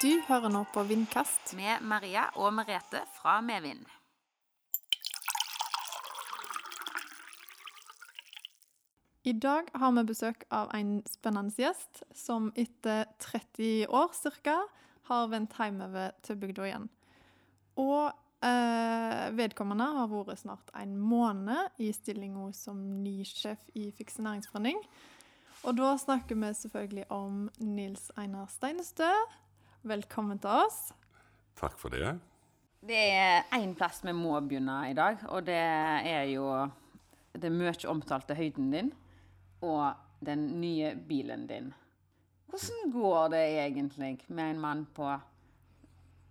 Du hører nå på Vindkast. med Maria og Merete fra Medvind. I dag har vi besøk av en spennende gjest som etter 30 år ca. har vendt hjemover til bygda igjen. Og eh, vedkommende har vært snart en måned i stillinga som ny sjef i Fikse næringsforening. Og da snakker vi selvfølgelig om Nils Einar Steinestø. Velkommen til oss. Takk for det. Det er én plass vi må begynne i dag, og det er jo det mye omtalte høyden din og den nye bilen din. Hvordan går det egentlig med en mann på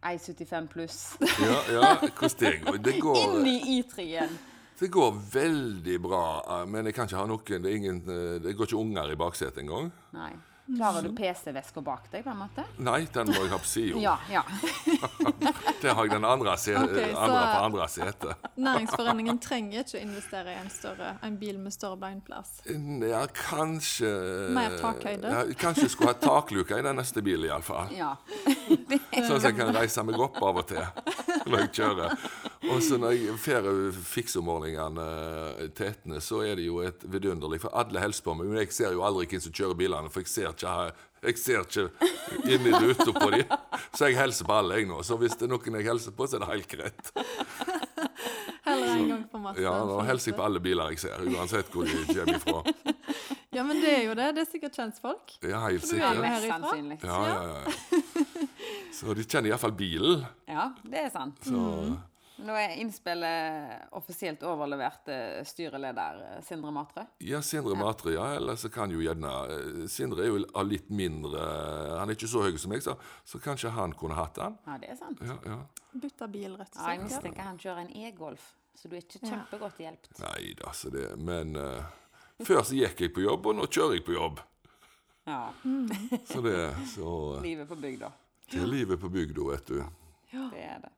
1,75 pluss Ja, ja hvordan det går? Det går, inn i I3-en? det går veldig bra, men jeg kan ikke ha noen Det, er ingen, eh, det går ikke unger i baksetet engang. Nei. Klarer du PC-veska bak deg, på en måte? Nei, den må jeg ha på sida. Ja. ja. det har jeg den andre, se, okay, andre på andre setet. Næringsforeningen trenger ikke å investere i en, større, en bil med større beinplass. Ja, kanskje Mer takhøyde? Ja, kanskje jeg skulle ha takluke i den neste bilen, iallfall. ja. Sånn at jeg kan reise meg opp av og til når jeg kjører. Og så når jeg får fiksomordningene til Etne, så er det jo et vidunderlig For alle hilser på meg, men jeg ser jo aldri hvem som kjører bilene, for jeg ser ikke, jeg ser ikke inn i ruta på dem. Så jeg hilser på alle, jeg nå. Så hvis det er noen jeg hilser på, så er det helt greit. Heller en gang på masse. Ja, nå hilser jeg på alle biler jeg ser, uansett hvor de kommer ifra. Ja, men det er jo det. Det er sikkert kjentfolk. Ja, helt er sikkert. Sannsynlig. Ja, ja, ja. Så de kjenner iallfall bilen. Ja, det er sant. Så Nå er innspillet offisielt overlevert til styreleder eh, Sindre Matre. Ja, Sindre Matre, ja. Eller så kan jo gjerne eh, Sindre er jo av litt mindre Han er ikke så høy som meg, så, så kanskje han kunne hatt den. Ja, det er sant. Ja, ja. Bytta bil, rett og slett. Ja, jeg mistenker han kjører en e-golf, så du er ikke kjempegodt hjulpet. Nei da, så det Men uh, før så gikk jeg på jobb, og nå kjører jeg på jobb. Ja. Så det Så eh, Livet på bygda. det er livet på bygda, vet du. Ja. Det er det.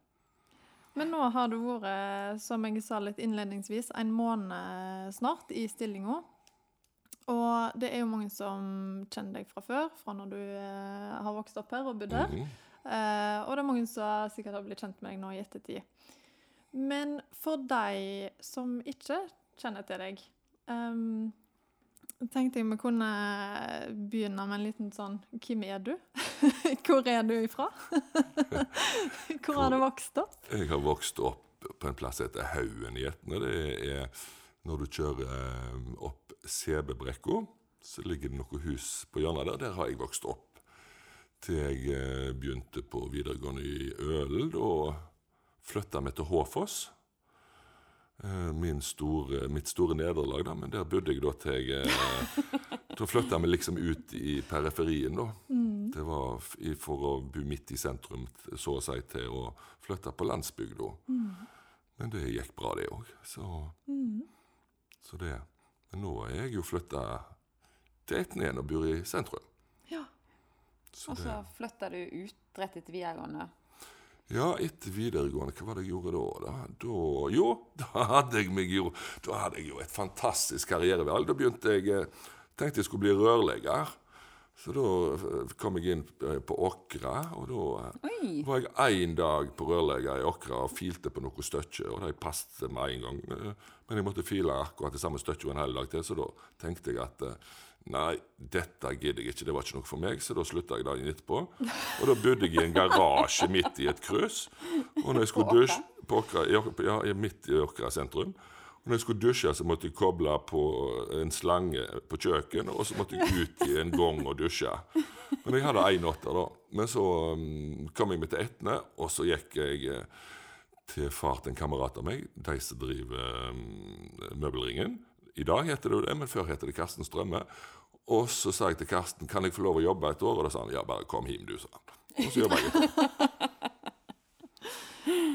Men nå har du vært, som jeg sa litt innledningsvis, en måned snart i stillinga. Og det er jo mange som kjenner deg fra før, fra når du eh, har vokst opp her og bodd her. Mhm. Eh, og det er mange som sikkert har blitt kjent med deg nå i ettertid. Men for de som ikke kjenner til deg, um, tenkte jeg vi kunne begynne med en liten sånn Hvem er du? Hvor er du ifra? Hvor har du vokst opp? Jeg har vokst opp på en plass som heter Haugen i Etne. Det er når du kjører opp opp Sebebrekka, så ligger det noe hus på hjørnet der. Der har jeg vokst opp. Til jeg eh, begynte på videregående i Ølen. Da flytta vi til Håfoss. Eh, Min store, mitt store nederlag, da, men der bodde jeg da til jeg eh, Da flytta vi liksom ut i periferien, da. Det var for å bo midt i sentrum, så å si, til å flytte på landsbygda. Men det gikk bra, det òg. Så, så det. Men nå er jeg jo flytta til Etne igjen og bor i sentrum. Ja. Så Og så flytta du ut rett etter videregående. Ja, etter videregående, hva var det jeg gjorde da? da? jo, da hadde jeg meg jo Da hadde jeg jo et fantastisk karrierevalg. Da begynte jeg eh, Tenkte jeg skulle bli rørlegger. Så da eh, kom jeg inn eh, på Åkra, og da Oi! var jeg én dag på rørlegger i Åkra og filte på noe støkke, og det passet meg en gang. Men jeg måtte file akkurat det samme støkket en hel dag til, så da tenkte jeg at Nei, dette gidder jeg ikke, det var ikke noe for meg, så da slutta jeg dagen etterpå. Og da bodde jeg i en garasje midt i et kryss. Og når jeg skulle dusje på Åkra, ja, midt i Åkra sentrum. Og når jeg skulle dusje, så måtte jeg koble på en slange på kjøkkenet, og så måtte jeg ut i en gong og dusje. Men jeg hadde én åtter, da. Men så um, kom jeg meg til Etne, og så gikk jeg eh, til far til en kamerat av meg, de som driver um, Møbelringen. I dag heter det jo det, men før heter det Karsten Strømme. Og så sa jeg til Karsten kan jeg få lov å jobbe et år, og da sa han ja, bare kom hjem, du, sa han. Og så jobba jeg et år.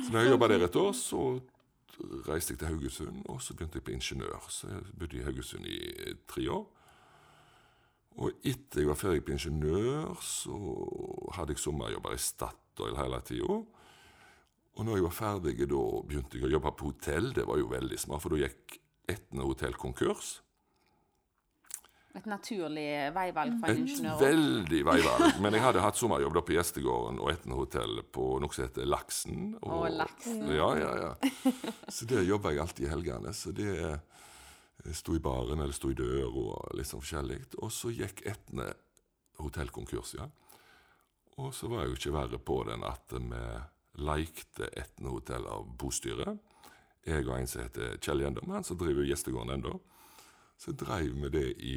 Så når jeg jobba der et år, så reiste jeg til Haugesund, og så begynte jeg på ingeniør. Så jeg bodde i Haugesund i tre år. Og etter jeg var ferdig på ingeniør, så hadde jeg sommerjobber i Statoil hele tida. Og når jeg var ferdig, da begynte jeg å jobbe på hotell. Det var jo veldig smart, for da gikk Etne hotell konkurs. Et naturlig veivalg for en ingeniør? Et veldig veivalg. Men jeg hadde hatt sommerjobb da på Gjestegården og Etnehotell på noe som heter Laksen. Og Laksen. Ja, ja, ja. Så der jobba jeg alltid i helgene. Så det sto i baren eller sto i døra og litt sånn forskjellig. Og så gikk Etne hotell konkurs, ja. Og så var jeg jo ikke verre på den at vi leikte Etne hotell av bostyret. Jeg og en som heter Kjell Gjendom, han som driver Gjestegården ennå. Så dreiv vi det i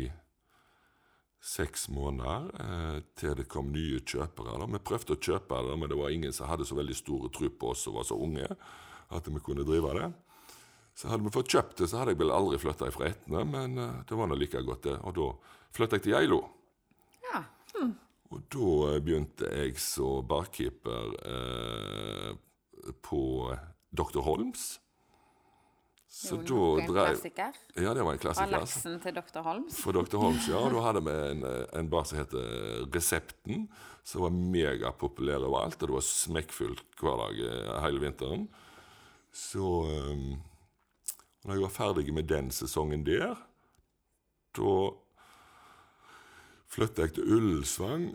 seks måneder eh, til det kom nye kjøpere. Da. Vi prøvde å kjøpe det, men det var ingen som hadde så veldig store tro på oss som var så unge at vi kunne drive det. Så hadde vi fått kjøpt det, så hadde jeg vel aldri flytta fra Etne, men eh, det var nå like godt, det. Og da flytta jeg til Geilo. Ja. Og da eh, begynte jeg som barkeeper eh, på Dr. Holms. Så da dreiv klassiker. Ja, det var en klassiker. klassiker. laksen til Dr. Holms. For Dr. Holmes, ja. Og da hadde vi en, eh, en bar som heter Resepten, som var megapopulær overalt. Og det var smekkfullt hver dag eh, hele vinteren. Så um, når jeg var ferdig med den sesongen der, da flytta jeg til Ullensvang.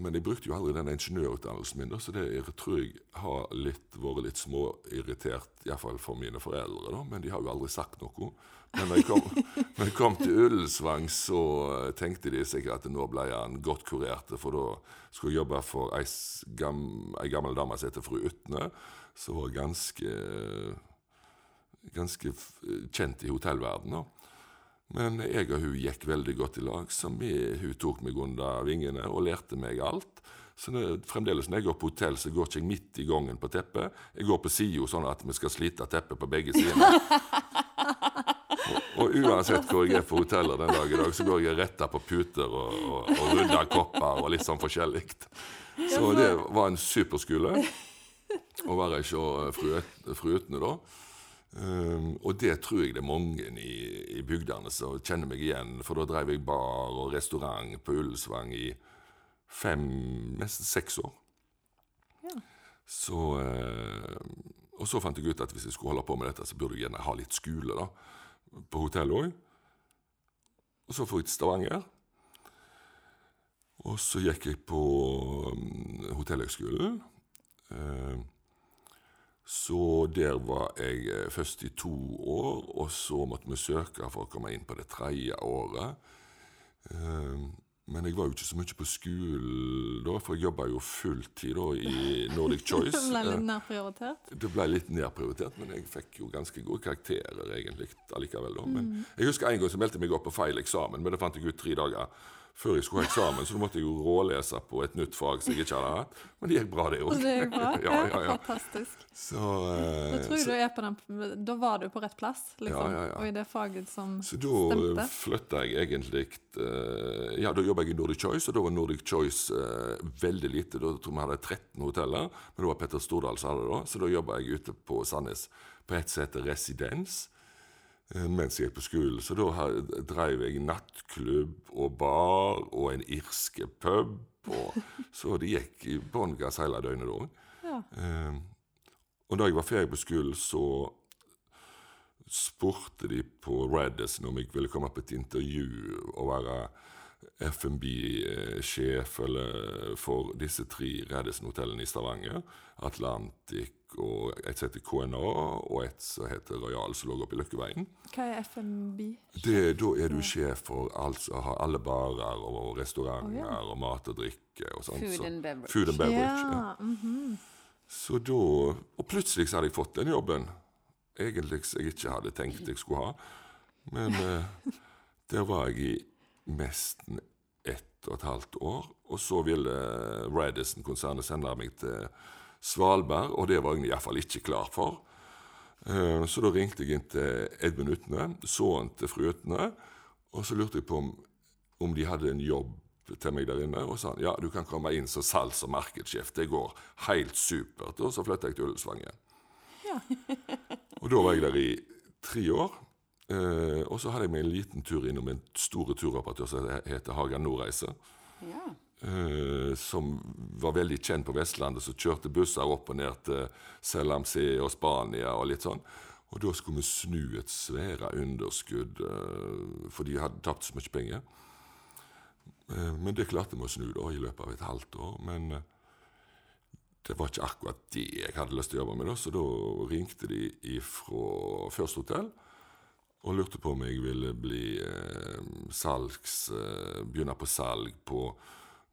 Men jeg brukte jo aldri den ingeniørutdannelsen min, så det jeg tror jeg har litt, vært litt småirritert, iallfall for mine foreldre. da, Men de har jo aldri sagt noe. Men når jeg kom, når jeg kom til Ullensvang, så tenkte de sikkert at nå ble han godt kurert. For da skulle jeg jobbe for ei, gam, ei gammel dame som heter fru Utne, som var ganske ganske kjent i hotellverdenen. Men jeg og hun gikk veldig godt i lag, så vi, hun tok meg under vingene og lærte meg alt. Så det, fremdeles når jeg går på hotell, så går ikke jeg midt i gangen på teppet. Jeg går på sida, sånn at vi skal slite teppet på begge sider. Og, og uansett hvor jeg er på hotellet den dag i dag, så går jeg retta på puter og, og, og rydder kopper og litt sånn forskjellig. Så det var en superskole å være hos fru, Et- fru Utne, da. Um, og det tror jeg det er mange i, i bygdene som kjenner meg igjen. For da drev jeg bar og restaurant på Ullensvang i fem, nesten seks år. Så uh, Og så fant jeg ut at hvis jeg skulle holde på med dette, så burde jeg gjerne ha litt skole da, på hotellet òg. Og så får jeg til Stavanger. Og så gikk jeg på um, Hotellhøgskolen. Eh, så der var jeg eh, først i to år, og så måtte vi søke for å komme inn på det tredje året. Eh, Men jeg var jo ikke så mye på skolen da, for jeg jobba jo fulltid da i Nordic Choice. Det ble litt nedprioritert? nærprioritert. det ble litt nedprioritert, men jeg fikk jo ganske gode karakterer egentlig allikevel. da. Men jeg husker en gang så meldte jeg meg opp på feil eksamen, men det fant jeg ut tre dager før jeg skulle ha eksamen, så da måtte jeg jo rålese på et nytt fag som jeg ikke hadde hatt. Men det gikk bra, det òg. Ja, ja, ja. Fantastisk. Så, Da eh, tror jeg så, du er på den Da var du på rett plass, liksom. Ja, ja. Og i det faget som så da stemte. flytta jeg egentlig eh, Ja, da jobba jeg i Nordic Choice, og da var Nordic Choice eh, veldig lite. Da tror jeg vi hadde 13 hoteller, men det var Petter Stordal som hadde det da. Så da jobba jeg ute på Sandnes på et som heter Residens. Eh, Mens jeg gikk på skolen. Så da dreiv jeg nattklubb og bar og en irske pub. Og, så det gikk i bånn gass hele døgnet da òg. Ja. Eh, og da jeg var ferdig på skolen, så spurte de på Radisson om jeg ville komme på et intervju og være Eller for disse tre Reddison-hotellene i Stavanger. Atlantic og et som heter KNA, og et som heter Royal, som lå oppe i Løkkeveien. Hva er FNB? Det, da er du sjef for alt som har alle barer og restauranter oh, ja. og mat og drikke og sånt. Food and beverage. Food and beverage. ja. Ja. -hmm. Så da Og plutselig så hadde jeg fått den jobben. Egentlig som jeg ikke hadde tenkt jeg skulle ha. Men eh, der var jeg i nesten ett og et halvt år. Og så ville Radisson-konsernet sende meg til Svalbard, og det var jeg iallfall ikke klar for. Eh, Så da ringte jeg inn til Edmund Utne, sønnen til fru Utne, og så lurte jeg på om, om de hadde en jobb til meg der inne, og sa han, ja, du kan komme inn som salgs- og markedssjef. Det går helt supert. Og så flytta jeg til Ullensvang igjen. Ja. og da var jeg der i tre år. Eh, og så hadde jeg meg en liten tur innom en store turoperatør som heter Hagan Nordreise. Ja. Uh, som var veldig kjent på Vestlandet, som kjørte busser opp og ned til Selamsee og Spania og litt sånn. Og da skulle vi snu et svære underskudd, uh, for de hadde tapt så mye penger. Men det klarte vi å snu da, i løpet av et halvt år. Men det var ikke akkurat det jeg hadde lyst til å jobbe med, da, så da ringte de fra First Hotel og lurte på om jeg ville bli eh, salgs... Eh, begynne på salg på,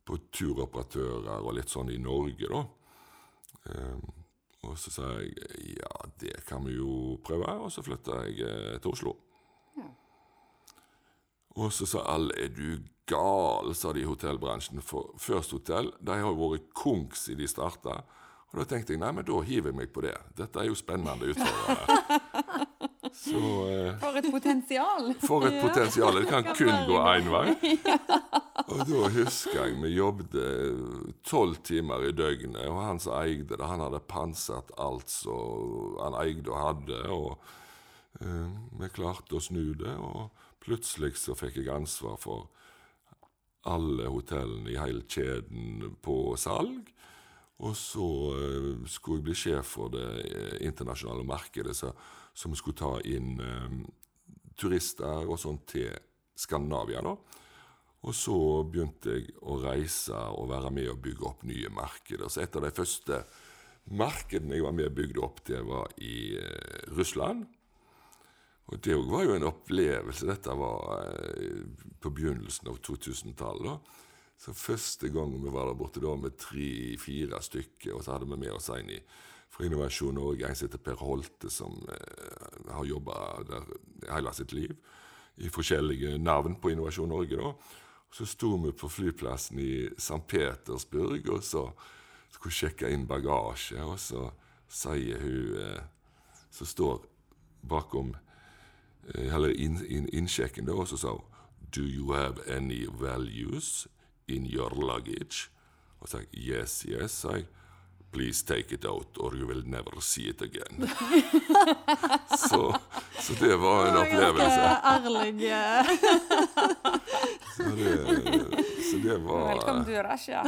på turoperatører og litt sånn i Norge, da. Eh, og så sa jeg ja, det kan vi jo prøve, og så flytta jeg eh, til Oslo. Ja. Og så sa alle er du gal, sa de i hotellbransjen. For First Hotel de har jo vært kongs siden de starta. Og da tenkte jeg nei, men da hiver jeg meg på det. Dette er jo spennende utfordrende. Så eh, For et potensial! for et potensial. Det kan kun gå én vei. Og da husker jeg vi jobbet tolv timer i døgnet, og han som eide det, han hadde pansret alt som han eide og hadde, og eh, vi klarte å snu det, og plutselig så fikk jeg ansvar for alle hotellene i hele kjeden på salg. Og så eh, skulle jeg bli sjef for det eh, internasjonale markedet, så, vi skulle ta inn eh, turister og sånt til Skandinavia. da. Og så begynte jeg å reise og være med og bygge opp nye markeder. Så et av de første markedene jeg var med og bygde opp, det var i eh, Russland. Og det var jo en opplevelse. Dette var eh, på begynnelsen av 2000-tallet. Så første gang vi var der borte da med tre-fire stykker, og så hadde vi med oss en i, fra Innovasjon Norge, en som heter Per Holte, som eh, har jobba der hele sitt liv, i forskjellige navn på Innovasjon Norge. da. Så sto vi på flyplassen i St. Petersburg og så skulle sjekke inn bagasje, og så sier hun eh, som står bakom eh, eller inn, inn, innsjekken, da, og så sa hun Do you have any values in your luggage? Og sa jeg yes, yes. sa jeg. Please take it out, or you will never see it again. så, så det var en opplevelse. Ærlig. Så det, så det var Velkommen til Russia.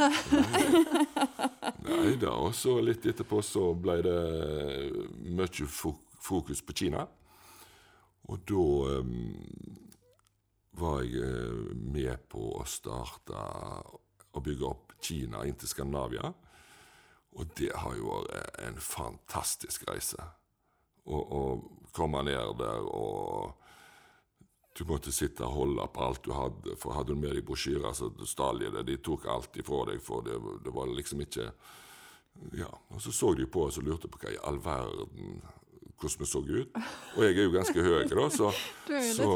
Nei da. Og så litt etterpå så ble det mye fo- fokus på Kina. Og da um, var jeg eh, med på å starte å bygge opp Kina inn til Skandinavia. Og det har jo vært en fantastisk reise. Å komme ned der og du måtte sitte og holde på alt du hadde, for hadde du med deg brosjyrer, så stjal de det. De tok alt ifra deg, for det, det var liksom ikke Ja. Og så så de på oss og lurte på hva i all verden hvordan vi så ut. Og jeg er jo ganske høy, da, så, så,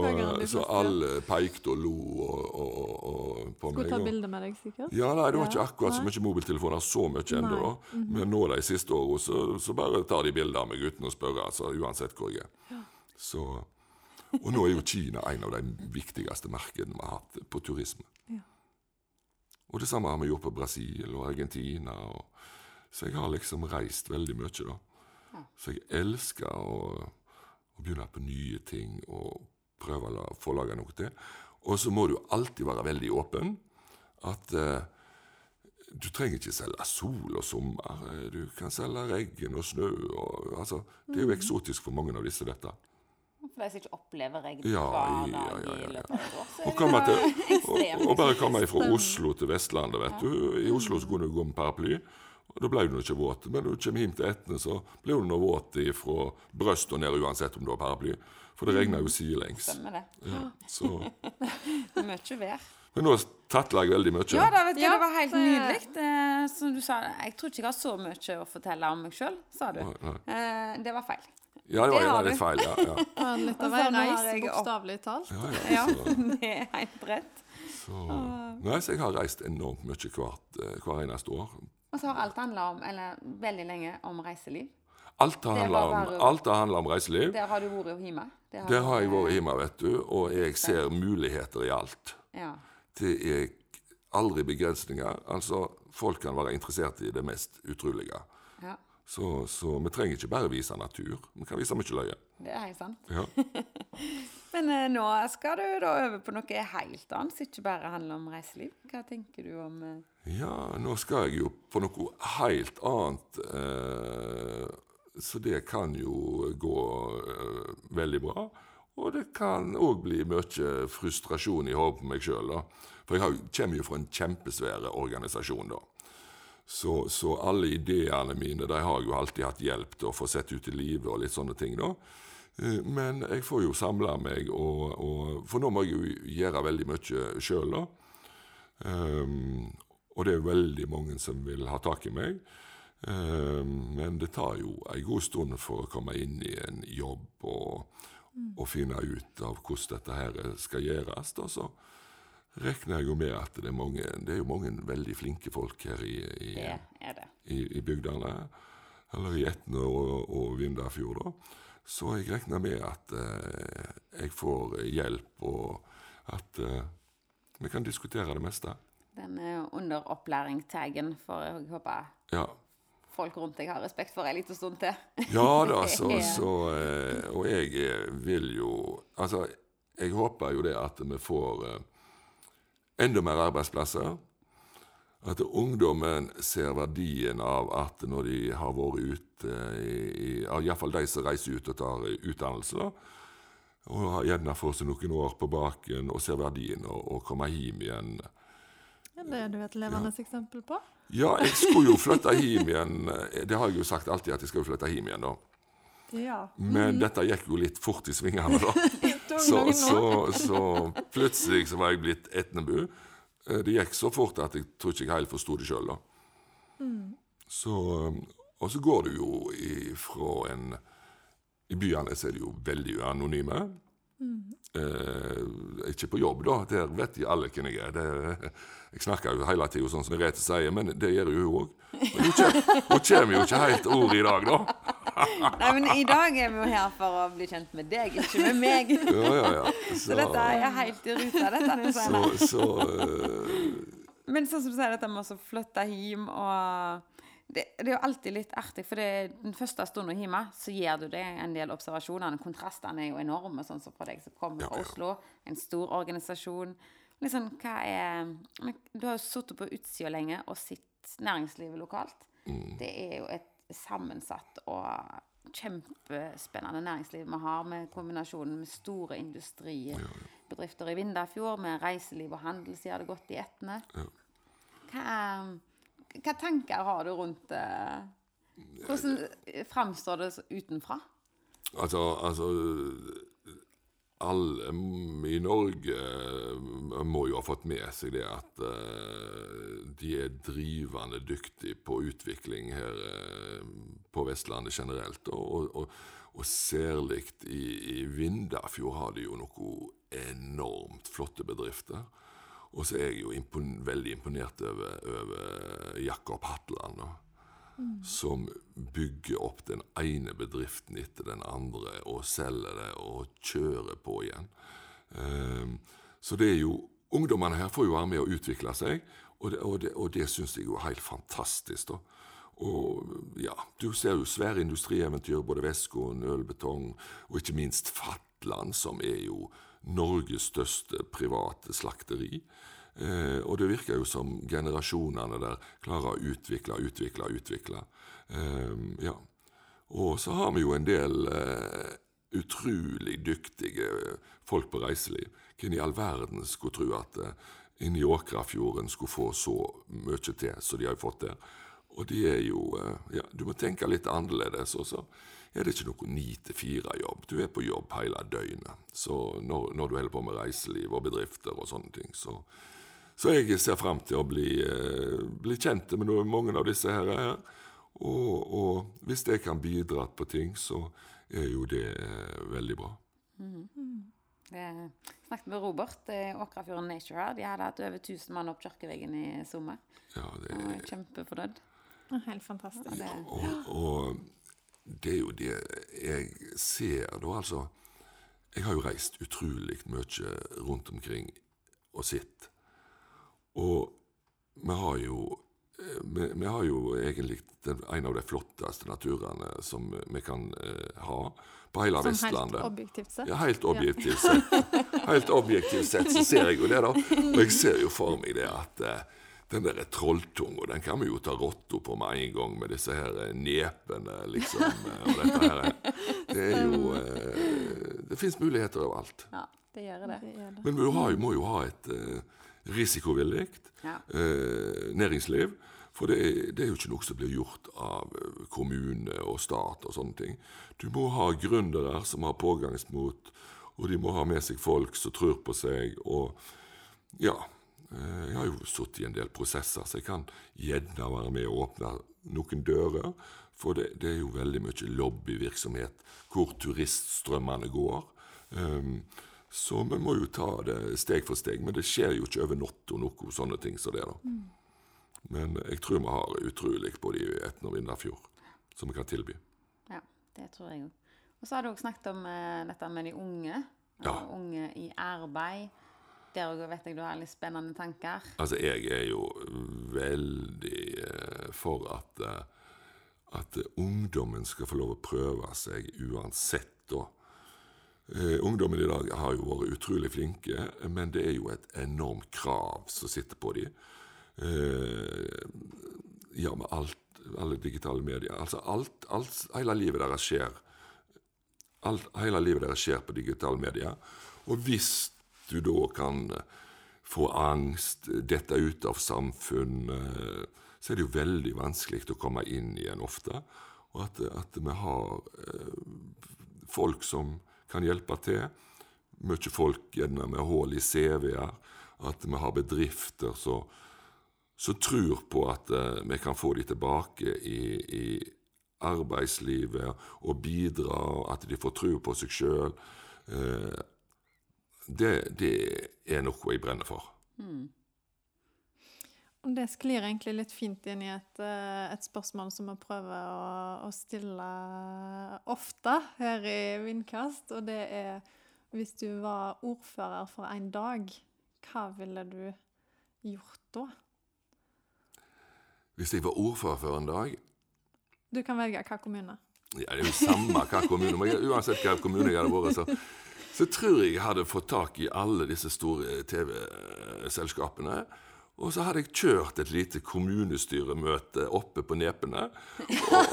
så alle pekte og lo og, og, og, på Skulle meg. ta og- bilde med deg, sikkert. ja, nei, det var ikke akkurat så mye mobiltelefoner så mye ennå. da. Mhm. Men nå de siste åra så, så bare tar de bilder av meg uten å spørre, altså, uansett hvor jeg er. Så, og nå er jo Kina en av de viktigste markedene vi har hatt på turisme. Ja. Og det samme har vi gjort på Brasil og Argentina. Og, så jeg har liksom reist veldig mye, da. Så jeg elsker å, å begynne på nye ting og prøve å få lage noe til. Og så må du alltid være veldig åpen. At eh, du trenger ikke selge sol og sommer. Eh, Du kan selge regn og snø. Og, altså, det er jo eksotisk for mange av disse, dette. For de som ikke opplever regn Ja, hver dag ja, ja, i løpet av et år. Og, til, og, og bare komme fra Oslo til Vestlandet, vet du. I Oslo så kunne du gå med paraply. Og Da ble du ikke våt. Men når du kommer hjem til Etne, så blir du nå våt fra brøst og ned uansett om du har paraply. For det regner jo sidelengs. Stemmer det. Ja, så. Mye vær. Men nå tattler jeg veldig mye. Ja, da, vet du, Ja, det var helt nydelig. Eh, som du sa, jeg tror ikke jeg har så mye å fortelle om meg sjøl, sa du. Nei, nei. Eh, det var feil. Ja, det var Det litt feil, ja. ja. Litt av en reise, bokstavelig talt. ja, ja Ja, det er helt rett. så. Nei, så jeg har reist enormt mye hvert, eh, hver eneste år. Og så har alt handla om, eller veldig lenge, om reiseliv. Alt har handla om, alt om reiseliv. Der har du vært hjemme. Det Der har jeg vært hjemme, vet du, og jeg ser muligheter i alt. Ja. Det er aldri begrensninger. Altså, folk kan være interessert i det mest utrolige. ja. Så, så vi trenger ikke bare vise natur, vi kan vise mye løye. Det er helt sant. Ja. Men eh, nå skal du da over på noe helt annet, som ikke bare handler om reiseliv. Hva tenker du om eh, ja, nå skal jeg jo på noe helt annet. Eh, så det kan jo gå eh, veldig bra. Og det kan òg bli mye frustrasjon i hodet på meg sjøl. For jeg har, kommer jo fra en kjempesvær organisasjon. da. Så, så, alle ideene mine de har jo alltid hatt hjelp til å få sett ut i livet og litt sånne ting. da. Eh, men jeg får jo samla meg, og, og, for nå må jeg jo gjøre veldig mye sjøl. Um, og det er veldig mange som vil ha tak i meg. Um, men det tar jo en god stund for å komme inn i en jobb og, mm. og finne ut av hvordan dette her skal gjøres. Da, så regner jeg jo med at det er mange, det er jo mange veldig flinke folk her i, i, i, i bygdene. Eller i Etne og, og Vindafjord. da. Så jeg regner med at eh, jeg får hjelp, og at eh, vi kan diskutere det meste. Den er under opplæring-taggen, for jeg håper ja. folk rundt deg har respekt for en liten stund til. ja da, så, så eh, Og jeg vil jo Altså, jeg håper jo det at vi får eh, enda mer arbeidsplasser. At ungdommen ser verdien av at når de har vært ute, iallfall de som reiser ut og tar utdannelse, da, og har gjerne får seg noen år på baken og ser verdien og, og kommer hjem igjen. Ja, det er du et levende ja. eksempel på. Ja, jeg skulle jo flytte hjem igjen. Det har jeg jo sagt alltid, at jeg skal flytte hjem igjen, da. Ja. Men mm. dette gikk jo litt fort i svingene, da. så, så, så, plutselig så var jeg blitt Etnebu. Eh, det gikk så fort at jeg tror ikke jeg helt forsto det sjøl. Mm. Så, og så går du jo ifra en I byene så er de jo veldig anonyme. Mm. Eh, ikke på jobb, da. Der vet de alle hvem jeg er. Det, jeg snakker jo hele tida sånn som Merete sier, men det gjør jo hun òg. Hun kommer jo ikke helt ord i dag, da. Nei, men i dag er vi jo her for å bli kjent med deg, ikke med meg. Ja, ja, ja. Så, så dette er helt i ruta, dette. Så, så, uh... Men sånn som du sier, dette med å flytte hjem og det, det, er jo alltid litt artig, for det, den første stunden hjemme så gjør du det en del observasjoner. Kontrastene er jo enorme, sånn som for deg som kommer fra Oslo. En stor organisasjon. Liksom, hva er Du har jo sittet på utsida lenge og sett næringslivet lokalt. Mm. Det er jo et sammensatt og kjempespennende næringsliv vi har, med kombinasjonen med store industribedrifter i Vindafjord, med reiseliv og handel som gjør det godt i Etne. Hva er hva tanker har du rundt det? Hvordan framstår det utenfra? Altså, altså alle i Norge eh, må jo ha fått med seg det at uh, de er drivende dyktige på utvikling her på Vestlandet generelt. Og, og, og særlig i, i Vindafjord har de jo noen enormt flotte bedrifter. Og så er jeg jo impon veldig imponert over, over Jakob Hatland, mm. som bygger opp den ene bedriften etter den andre og selger det og kjører på igjen. Um, så det er jo Ungdommene her får jo være med å utvikle seg, og det, og det, det syns jeg jo er helt fantastisk. da. Og ja, Du ser jo svære industrieventyr, både Veskoen, Ølbetong og ikke minst Fatland, som er jo Norges største private slakteri. Eh, og det virker jo som generasjonene der klarer å utvikle, utvikle, utvikle. Eh, ja. Og så har vi jo en del eh, utrolig dyktige folk på reiseliv. Hvem i all verden skulle tro at eh, inni Åkrafjorden skulle få så mye til som de har fått der. Og det er jo eh, ja, Du må tenke litt annerledes. også er det ikke noe ni til fire-jobb. Du er på jobb hele døgnet. Så når, når, du holder på med reiseliv og bedrifter og sånne ting, så, så jeg ser fram til å bli, eh, bli kjent med mange av disse her. Og, og, hvis jeg kan bidra på ting, så er jo det eh, veldig bra. Mm. Jeg snakket med Robert i Åkrafjorden Nature her. De hadde hatt over 1000 mann opp Kirkeveggen i sommer. Ja, det er... Kjempefornøyd. Helt fantastisk. Ja, og, og det er jo det jeg ser, da, altså. Jeg har jo reist utrolig mye rundt omkring og sett. Og vi har jo vi, vi har jo egentlig den, en av de flotteste naturene som vi kan eh, ha på hele som Vestlandet. Helt objektivt sett? Ja, helt objektivt sett. Helt objektivt sett så ser jeg jo det, da. Og jeg ser jo for meg det at eh, den der trolltunga, den kan vi jo ta rotta på med en gang med disse her eh, nepene, liksom. eh, Og dette her. Det er jo eh, Det fins muligheter overalt. Ja, det gjør det. Men du har, må jo ha et eh, risikovillig Ja. eh, næringsliv. For det er, det er jo ikke noe som blir gjort av kommune og stat og sånne ting. Du må ha gründere som har pågangsmot, og de må ha med seg folk som tror på seg. Og ja, jeg har jo sittet i en del prosesser, så jeg kan gjerne være med og åpne noen dører. For det, det er jo veldig mye lobbyvirksomhet hvor turiststrømmene går. Um, så vi må jo ta det steg for steg. Men det skjer jo ikke over natta noe sånne ting som det. da. Men jeg tror vi har utrolig både i Etne og Vindafjord som vi kan tilby. Ja, det tror jeg òg. Og så har du òg snakket om uh, dette med de unge. Ja. Unge i arbeid. Der òg vet jeg du har litt spennende tanker. Altså, jeg er jo veldig eh, for at, eh, at ungdommen skal få lov å prøve seg uansett, da. Eh, ungdommen i dag har jo vært utrolig flinke, men det er jo et enormt krav som sitter på dem. Ja, med alt, alle digitale medier. Altså alt, alt Hele livet deres skjer alt, hele livet deres skjer på digitale medier. Og hvis du da kan eh, få angst, dette ut av samfunnet, så er det jo veldig vanskelig å komme inn igjen ofte. Og at, at vi har eh, folk som kan hjelpe til. Mye folk gjerne med hull i CV-er. At vi har bedrifter som tror på at eh, vi kan få de tilbake i, i arbeidslivet og bidra, og at de får tro på seg sjøl. Det, det er noe jeg brenner for. Og det sklir egentlig litt fint inn i et, eh, et spørsmål som vi prøver å, å stille ofte her i Vindkast, og det er hvis du var ordfører for en dag, hva ville du gjort da? Hvis jeg var ordfører for en dag Du kan velge hva kommune. ja, Det er jo samme hva kommune, men uansett hva kommune jeg hadde vært, så, så tror jeg jeg hadde fått tak i alle disse store TV-selskapene. Og så hadde jeg kjørt et lite kommunestyremøte oppe på Nepene.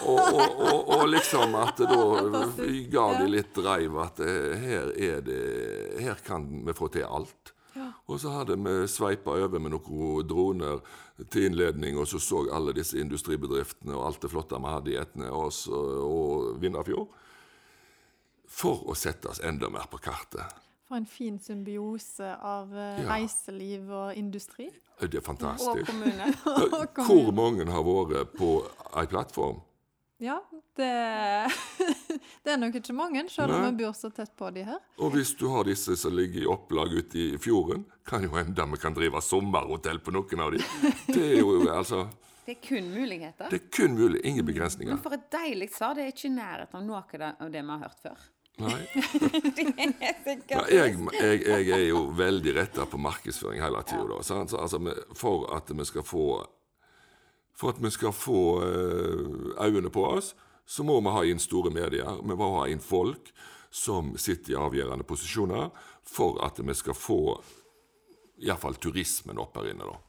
Og, og, og, og, liksom at da ga de litt dreiv at eh, her er det Her kan vi få til alt. Og så hadde vi sveipa over med noen droner til innledning, og så så alle disse industribedriftene og alt det flotte vi hadde i Etne og, og Vindafjord. For å sette oss enda mer på kartet. For en fin symbiose av eh, Ja. reiseliv og industri. Det er Og fantastisk. kommune. Og Hvor mange har vært på ei plattform? Ja, det, det er nok ikke mange, selv om vi bor så tett på de her. Og hvis du har disse som ligger i opplag ute i fjorden, kan jo hende vi kan drive sommerhotell på noen av dem. Det er jo altså Det er kun muligheter. Det er kun mulig. Ingen begrensninger. Men for et deilig svar. Det er ikke i nærheten av noe av det vi har hørt før. Nei. Ja, jeg, jeg, jeg er jo veldig retta på markedsføring hele tida. Så altså, for at vi skal få For at vi skal få eh, øynene på oss, så må vi ha inn store medier. Vi må ha inn folk som sitter i avgjørende posisjoner, for at vi skal få iallfall turismen opp her inne. da.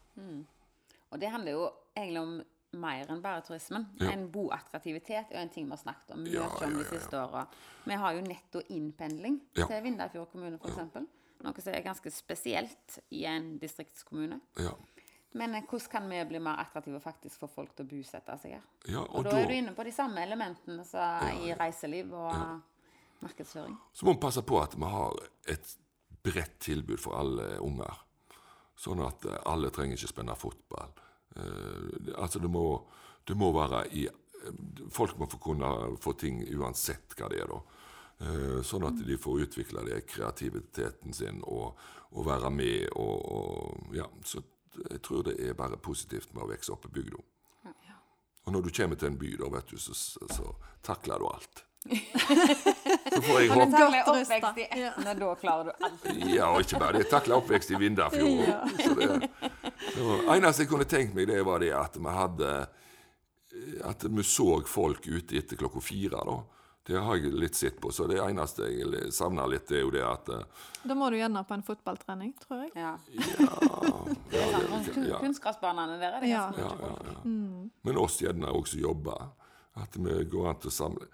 Og det handler jo egentlig om mer enn bare turismen. Ja. En boattraktivitet er en ting vi har snakket om mye Ja, om de siste åra. Vi har jo netto innpendling til Vindafjord kommune, f.eks. Noe som er ganske spesielt i en distriktskommune. Ja. Men eh, hvordan kan vi bli mer attraktive faktisk for folk til å bosette seg her? Ja, Og, og da da er du inne på de samme elementene i reiseliv og markedsføring. så må vi passe på at vi har et bredt tilbud for alle unger. Sånn at eh, alle trenger ikke spenne fotball. Eh, altså det må, det må være i eh, Folk må få kunne få ting uansett hva det er, da. Eh, sånn at de får utvikle det, kreativiteten sin og, og være med og, og Ja, så jeg tror det er bare positivt med å vokse opp i bygda. Og når du kommer til en by, da, vet du, så, så, så takler du alt. Så får jeg håpe du takler oppvekst i. Etne, da klarer du alt. Ja, og ikke bare det. Takla oppvekst i Vindafjord. Ja. Det, eneste jeg kunne tenkt meg, det var det at vi hadde At vi så folk ute etter klokka fire. da. Det har jeg litt sett på. Så det eneste jeg savner litt, det er jo det at eh, Da må du gjerne på en fotballtrening, tror jeg. Ja. Ja, ja, sånn, ja, Kunstgressbanene der er det ganske mye ja, folk. ja. Men oss gjerne også jobber. At vi går an til å samle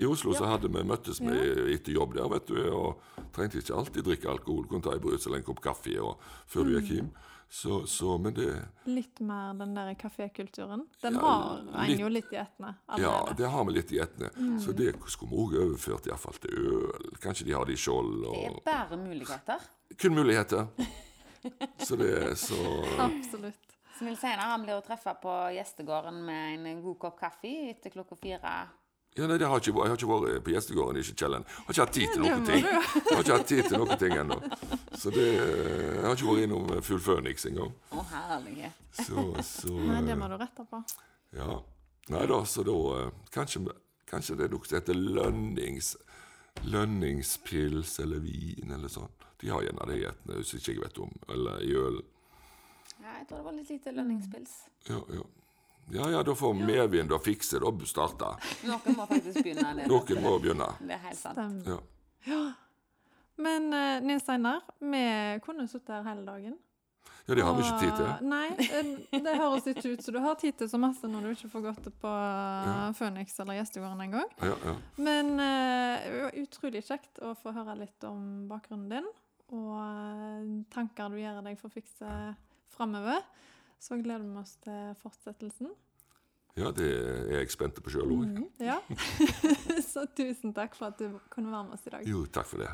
I Oslo så hadde vi møttes med etter jobb der, vet du, og trengte ikke alltid drikke alkohol. Kunne ta i brus eller en kopp kaffe og, før du gikk hjem. Så, så, men det Litt mer den der kafékulturen. Den Ja, har en litt- jo litt i ettene Ja, det har vi litt i ettene. Så det skulle vi òg overført iallfall til øl. Kanskje de har det i skjold. Det er bare muligheter. Kun muligheter. Så det er så Absolutt. Som vil si Seinar han blir å treffe på gjestegården med en god kopp kaffe etter klokka fire. Ja, nei, det har ikke, Jeg har ikke vært på gjestegården i Kjellen. Har ikke hatt tid til noen ting. Jeg har ikke hatt tid til noen ting ennå. Så det Jeg har ikke vært innom Full Phoenix engang. Å, herlighet. Så, så Nei, det må du rette på. Ja. Nei da, så da eh, Kanskje, kanskje det noe som heter lønnings... Lønningspils eller vin eller sånn. De har gjerne det i etene, hvis ikke jeg vet om. Eller i øl. Ja, jeg tror det var litt lite lønningspils. Ja, ja. Ja, ja, da får medvind og fikse det og starte. Noen må faktisk begynne. Det, Noen må begynne. det er helt sant. Ja. Ja. Men uh, Nils Einar, vi kunne sittet her hele dagen. ja, det har vi ikke tid til. Nei, eh, det høres ikke ut så du har tid til så masse når du ikke får gått på ja. Phoenix eller Gjestegården engang. Ja, ja. Men uh, utrolig kjekt å få høre litt om bakgrunnen din, og eh, tanker du gjør deg for å fikse framover. Så gleder vi oss til fortsettelsen. ja, det er jeg spent på sjøl òg. Ja. så tusen takk for at du kunne være med oss i dag. Jo, takk for det.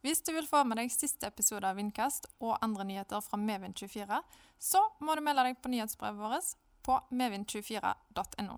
Hvis du vil få med deg siste episode av Vindkast og andre nyheter fra Medvind24, så må du melde deg på nyhetsbrevet vårt på medvind24.no.